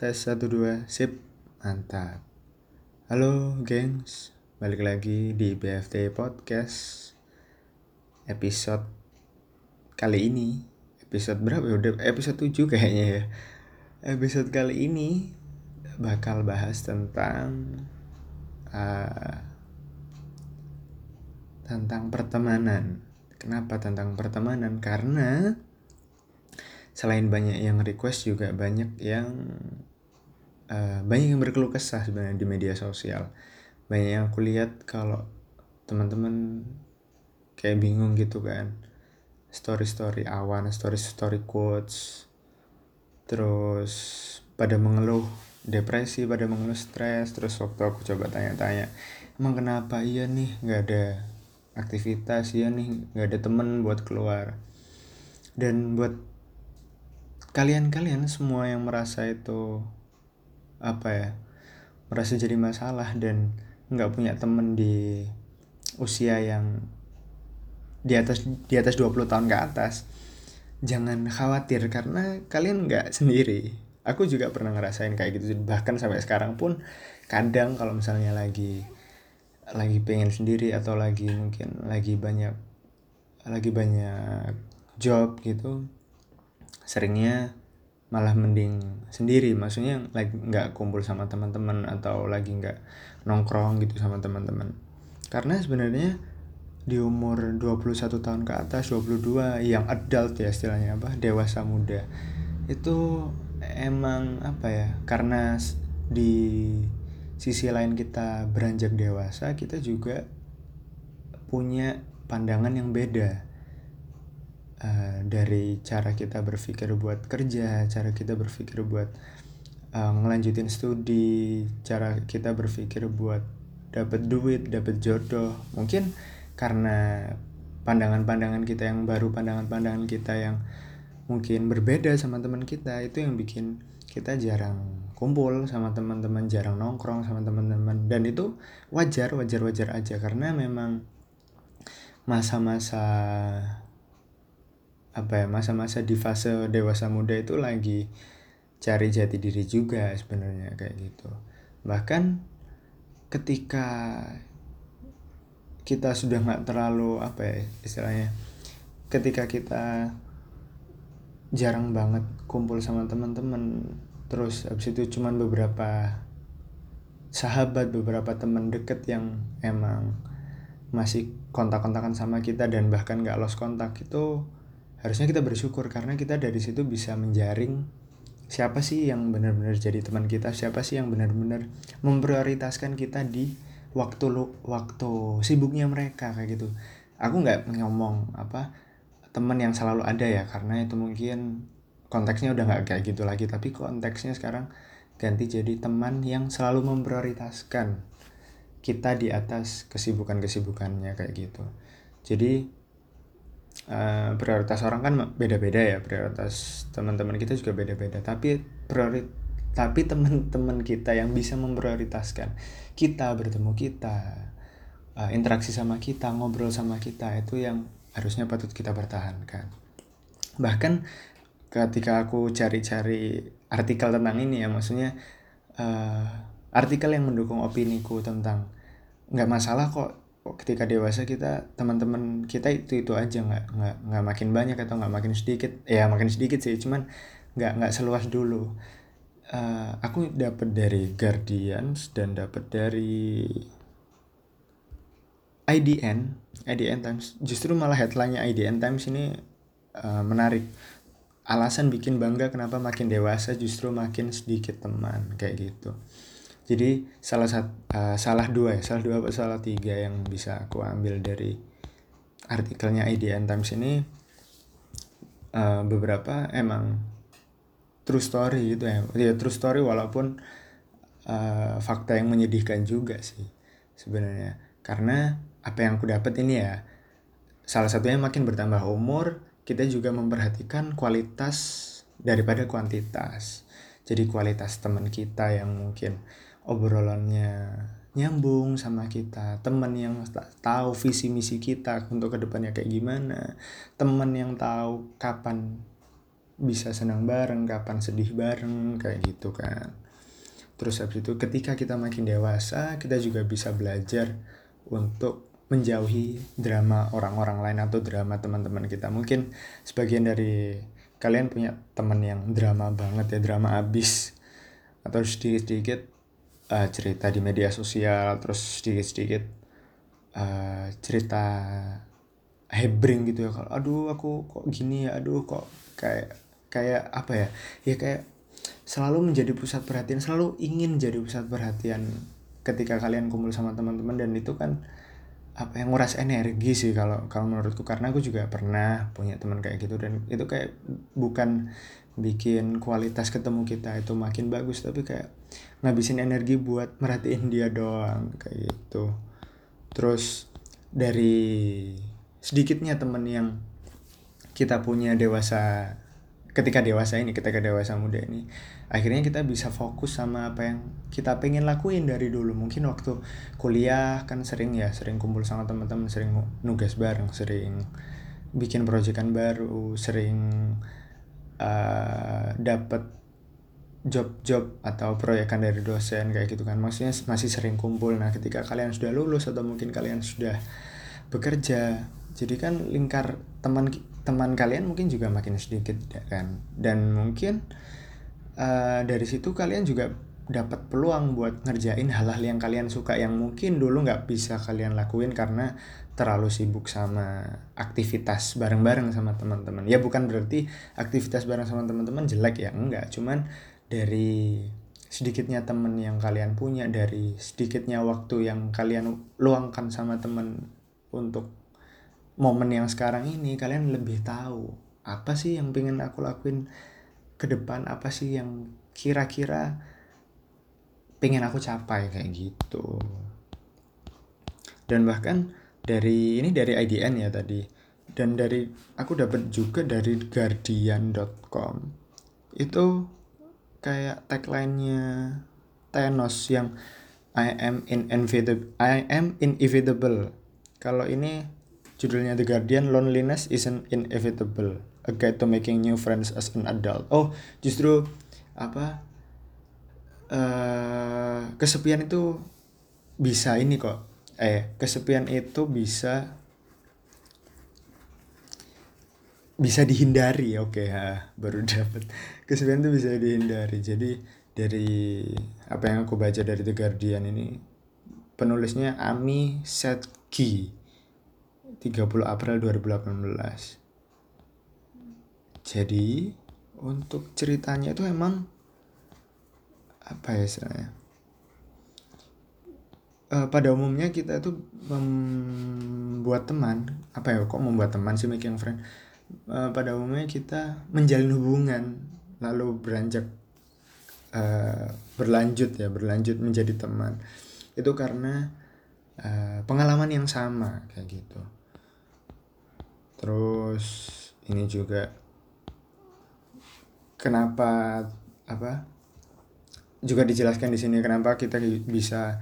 Tes 1 2 sip mantap. Halo gengs, balik lagi di BFT Podcast episode kali ini. Episode berapa ya? Udah episode 7 kayaknya ya. Episode kali ini bakal bahas tentang uh, tentang pertemanan. Kenapa tentang pertemanan? Karena selain banyak yang request juga banyak yang uh, banyak yang berkeluh kesah sebenarnya di media sosial. Banyak yang aku lihat kalau teman-teman kayak bingung gitu kan. Story story awan story story quotes terus pada mengeluh depresi pada mengeluh stres terus waktu aku coba tanya-tanya emang kenapa? Iya nih nggak ada aktivitas iya nih nggak ada temen buat keluar. Dan buat kalian-kalian semua yang merasa itu apa ya merasa jadi masalah dan nggak punya temen di usia yang di atas di atas 20 tahun ke atas jangan khawatir karena kalian nggak sendiri. Aku juga pernah ngerasain kayak gitu. Bahkan sampai sekarang pun kadang kalau misalnya lagi lagi pengen sendiri atau lagi mungkin lagi banyak lagi banyak job gitu seringnya malah mending sendiri. Maksudnya lagi nggak kumpul sama teman-teman atau lagi nggak nongkrong gitu sama teman-teman. Karena sebenarnya di umur 21 tahun ke atas 22 yang adult ya istilahnya apa dewasa muda itu emang apa ya karena di sisi lain kita beranjak dewasa kita juga punya pandangan yang beda uh, dari cara kita berpikir buat kerja, cara kita berpikir buat uh, ngelanjutin studi, cara kita berpikir buat dapat duit, dapat jodoh. Mungkin karena pandangan-pandangan kita yang baru, pandangan-pandangan kita yang mungkin berbeda sama teman kita, itu yang bikin kita jarang kumpul sama teman-teman, jarang nongkrong sama teman-teman dan itu wajar, wajar, wajar aja karena memang masa-masa apa ya masa-masa di fase dewasa muda itu lagi cari jati diri juga sebenarnya kayak gitu. Bahkan ketika kita sudah nggak terlalu apa ya istilahnya ketika kita jarang banget kumpul sama teman-teman terus abis itu cuman beberapa sahabat beberapa teman deket yang emang masih kontak-kontakan sama kita dan bahkan nggak lost kontak itu harusnya kita bersyukur karena kita dari situ bisa menjaring siapa sih yang benar-benar jadi teman kita siapa sih yang benar-benar memprioritaskan kita di waktu lu waktu sibuknya mereka kayak gitu. Aku nggak ngomong apa teman yang selalu ada ya karena itu mungkin konteksnya udah nggak kayak gitu lagi tapi konteksnya sekarang ganti jadi teman yang selalu memprioritaskan kita di atas kesibukan-kesibukannya kayak gitu. Jadi uh, prioritas orang kan beda-beda ya prioritas teman-teman kita juga beda-beda. Tapi priori tapi teman-teman kita yang bisa memprioritaskan kita bertemu kita uh, interaksi sama kita ngobrol sama kita itu yang harusnya patut kita pertahankan. Bahkan ketika aku cari-cari artikel tentang ini ya maksudnya uh, artikel yang mendukung opini ku tentang nggak masalah kok ketika dewasa kita teman-teman kita itu itu aja nggak nggak nggak makin banyak atau nggak makin sedikit. Ya makin sedikit sih cuman nggak nggak seluas dulu. Uh, aku dapat dari Guardians dan dapat dari IDN IDN Times. Justru malah headline-nya IDN Times ini uh, menarik. Alasan bikin bangga kenapa makin dewasa justru makin sedikit teman kayak gitu jadi salah satu uh, salah dua ya salah dua atau salah tiga yang bisa aku ambil dari artikelnya IDN Times ini. Uh, beberapa emang true story gitu ya. Ya true story walaupun uh, fakta yang menyedihkan juga sih sebenarnya. Karena apa yang aku dapat ini ya salah satunya makin bertambah umur kita juga memperhatikan kualitas daripada kuantitas. Jadi kualitas teman kita yang mungkin obrolannya nyambung sama kita. Teman yang tahu visi misi kita untuk ke depannya kayak gimana. Teman yang tahu kapan bisa senang bareng kapan sedih bareng kayak gitu kan. Terus habis itu ketika kita makin dewasa kita juga bisa belajar untuk menjauhi drama orang-orang lain atau drama teman-teman kita. Mungkin sebagian dari kalian punya teman yang drama banget ya drama abis. Atau sedikit-sedikit uh, cerita di media sosial terus sedikit-sedikit uh, cerita hebring gitu ya. Kalau aduh aku kok gini ya aduh kok kayak kayak apa ya? Ya kayak selalu menjadi pusat perhatian selalu ingin jadi pusat perhatian ketika kalian kumpul sama teman-teman dan itu kan apa yang nguras energi sih kalau kalau menurutku. Karena aku juga pernah punya teman kayak gitu dan itu kayak bukan bikin kualitas ketemu kita itu makin bagus tapi kayak ngabisin energi buat merhatiin dia doang kayak gitu. Terus dari sedikitnya temen yang kita punya dewasa ketika dewasa ini ketika dewasa muda ini akhirnya kita bisa fokus sama apa yang kita pengen lakuin dari dulu. Mungkin waktu kuliah kan sering ya sering kumpul sama teman-teman sering nugas bareng sering bikin proyekan baru sering eh, dapat job-job atau proyekan dari dosen kayak gitu kan. Maksudnya masih sering kumpul. Nah ketika kalian sudah lulus atau mungkin kalian sudah bekerja jadi kan lingkar teman teman kalian mungkin juga makin sedikit ya kan? Dan mungkin uh, dari situ kalian juga dapat peluang buat ngerjain hal-hal yang kalian suka yang mungkin dulu nggak bisa kalian lakuin karena terlalu sibuk sama aktivitas bareng-bareng sama teman-teman. Ya bukan berarti aktivitas bareng sama teman-teman jelek ya enggak. Cuman dari sedikitnya temen yang kalian punya dari sedikitnya waktu yang kalian luangkan sama teman untuk momen yang sekarang ini kalian lebih tahu apa sih yang pengen aku lakuin ke depan apa sih yang kira-kira pengen aku capai kayak gitu. Dan bahkan dari ini dari IDN ya tadi. Dan dari aku dapat juga dari guardian.com itu kayak tagline-nya Thanos yang I am inevitable I am inevitable. Kalau ini judulnya The Guardian Loneliness isn't inevitable. A Guide to Making New Friends as an Adult. Oh justru apa uh, kesepian itu bisa ini kok eh kesepian itu bisa bisa dihindari. Oke ya baru dapat kesepian itu bisa dihindari. Jadi dari apa yang aku baca dari The Guardian ini penulisnya Ami Setki 30 April 2018 jadi untuk ceritanya itu emang apa ya istilahnya uh, pada umumnya kita itu membuat teman. Apa ya kok membuat teman sih making friend? Uh, pada umumnya kita menjalin hubungan lalu beranjak uh, berlanjut ya berlanjut menjadi teman. Itu karena uh, pengalaman yang sama kayak gitu. Terus ini juga kenapa apa juga dijelaskan di sini kenapa kita bisa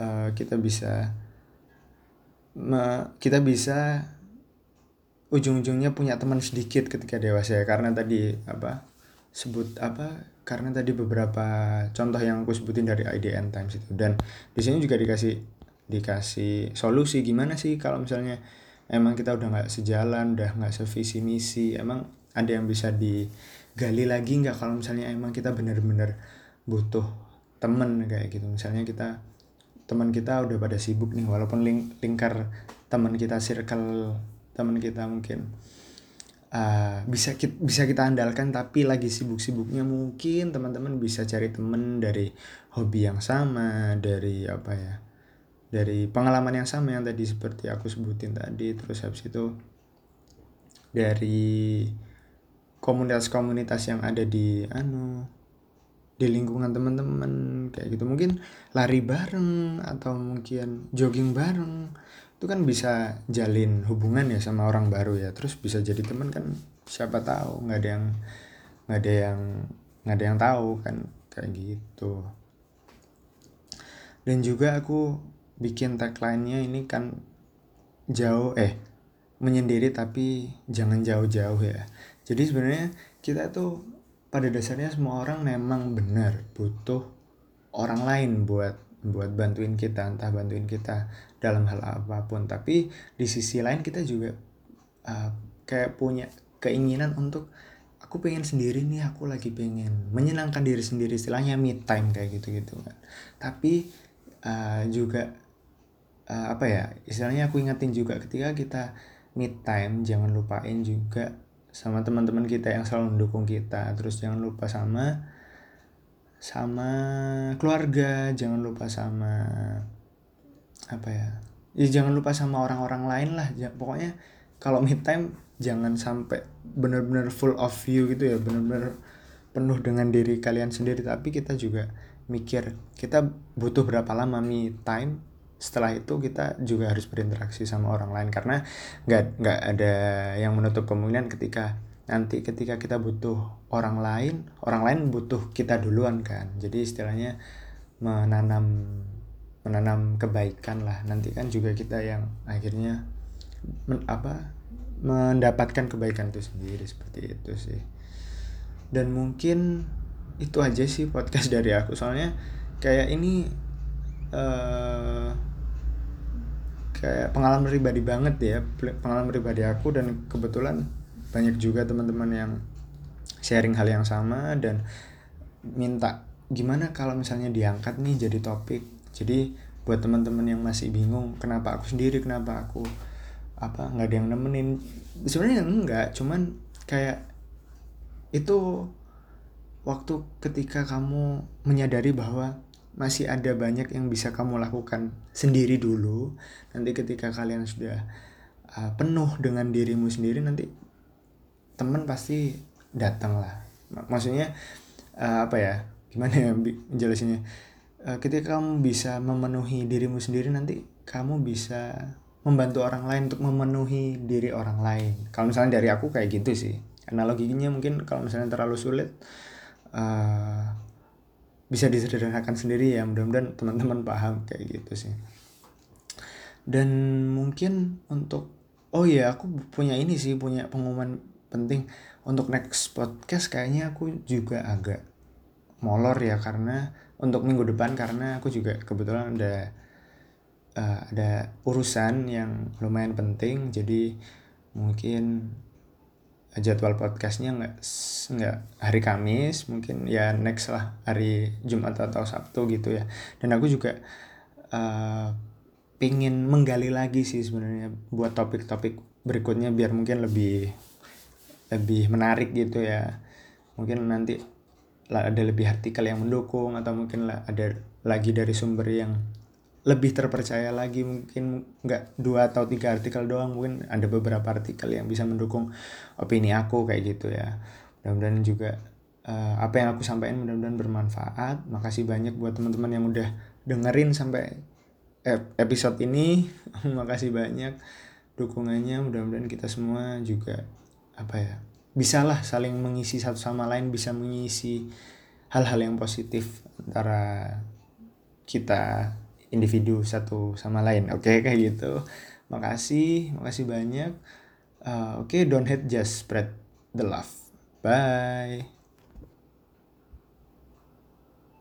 uh, kita bisa me, kita bisa ujung-ujungnya punya teman sedikit ketika dewasa ya. Karena tadi apa sebut apa karena tadi beberapa contoh yang aku sebutin dari IDN Times itu. Dan di sini juga dikasih dikasih solusi gimana sih kalau misalnya emang kita udah nggak sejalan udah nggak sevisi misi emang ada yang bisa digali lagi nggak kalau misalnya emang kita bener-bener butuh temen kayak gitu. Misalnya kita teman kita udah pada sibuk nih walaupun ling lingkar teman kita circle teman kita mungkin uh, bisa kita, bisa kita andalkan tapi lagi sibuk-sibuknya mungkin teman-teman bisa cari temen dari hobi yang sama dari apa ya dari pengalaman yang sama yang tadi seperti aku sebutin tadi. Terus habis itu dari komunitas-komunitas yang ada di anu di lingkungan teman-teman kayak gitu. Mungkin lari bareng atau mungkin jogging bareng. Itu kan bisa jalin hubungan ya sama orang baru ya. Terus bisa jadi teman kan siapa tahu nggak ada yang nggak ada yang nggak ada yang tahu kan kayak gitu. Dan juga aku bikin tagline-nya ini kan jauh eh menyendiri tapi jangan jauh-jauh ya. Jadi sebenarnya kita tuh pada dasarnya semua orang memang benar butuh orang lain buat buat bantuin kita entah bantuin kita dalam hal apa pun. Tapi di sisi lain kita juga uh, kayak punya keinginan untuk aku pengen sendiri nih aku lagi pengen menyenangkan diri sendiri istilahnya me time kayak gitu gitu tapi uh, juga uh, apa ya istilahnya aku ingetin juga ketika kita me time jangan lupain juga sama teman-teman kita yang selalu mendukung kita. Terus jangan lupa sama sama keluarga jangan lupa sama apa ya ya jangan lupa sama orang-orang lain lah. Ya, pokoknya kalau me time jangan sampai benar-benar full of you gitu ya. Benar-benar penuh dengan diri kalian sendiri. Tapi kita juga mikir kita butuh berapa lama me time setelah itu kita juga harus berinteraksi sama orang lain karena nggak nggak ada yang menutup kemungkinan ketika nanti ketika kita butuh orang lain orang lain butuh kita duluan kan. Jadi istilahnya menanam menanam kebaikan lah. Nanti kan juga kita yang akhirnya men, apa mendapatkan kebaikan itu sendiri seperti itu sih. Dan mungkin itu aja sih podcast dari aku. Soalnya kayak ini uh, kayak pengalaman pribadi banget ya pengalaman pribadi aku dan kebetulan banyak juga teman-teman yang sharing hal yang sama dan minta gimana kalau misalnya diangkat nih jadi topik? Jadi buat teman-teman yang masih bingung kenapa aku sendiri? Kenapa aku apa nggak ada yang nemenin? Sebenarnya enggak cuman kayak itu waktu ketika kamu menyadari bahwa masih ada banyak yang bisa kamu lakukan sendiri dulu. Nanti ketika kalian sudah uh, penuh dengan dirimu sendiri nanti temen pasti datang lah maksudnya uh, apa ya? Gimana ya menjelasinnya uh, ketika kamu bisa memenuhi dirimu sendiri nanti kamu bisa membantu orang lain untuk memenuhi diri orang lain. Kalau misalnya dari aku kayak gitu sih. Analoginya mungkin kalau misalnya terlalu sulit uh, bisa disederhanakan sendiri ya mudah-mudahan teman-teman paham kayak gitu sih. Dan mungkin untuk oh ya aku punya ini sih punya pengumuman penting. Untuk next podcast kayaknya aku juga agak molor ya karena untuk minggu depan karena aku juga kebetulan ada uh, ada urusan yang lumayan penting. Jadi mungkin jadwal podcastnya nggak nggak hari Kamis mungkin ya next lah hari Jumat atau Sabtu gitu ya. Dan aku juga uh, pingin menggali lagi sih sebenarnya buat topik-topik berikutnya biar mungkin lebih lebih menarik gitu ya. Mungkin nanti ada lebih artikel yang mendukung atau mungkin ada lagi dari sumber yang lebih terpercaya lagi mungkin nggak dua atau tiga artikel doang mungkin ada beberapa artikel yang bisa mendukung opini aku kayak gitu ya. Mudah-mudahan juga uh, apa yang aku sampaikan mudah-mudahan bermanfaat. Makasih banyak buat teman-teman yang udah dengerin sampai episode ini. Makasih banyak dukungannya. Mudah-mudahan kita semua juga apa ya bisalah saling mengisi satu sama lain bisa mengisi hal-hal yang positif antara kita individu satu sama lain oke? Okay, kayak gitu. Makasih makasih banyak. Uh, oke okay, don't hate just spread the love. Bye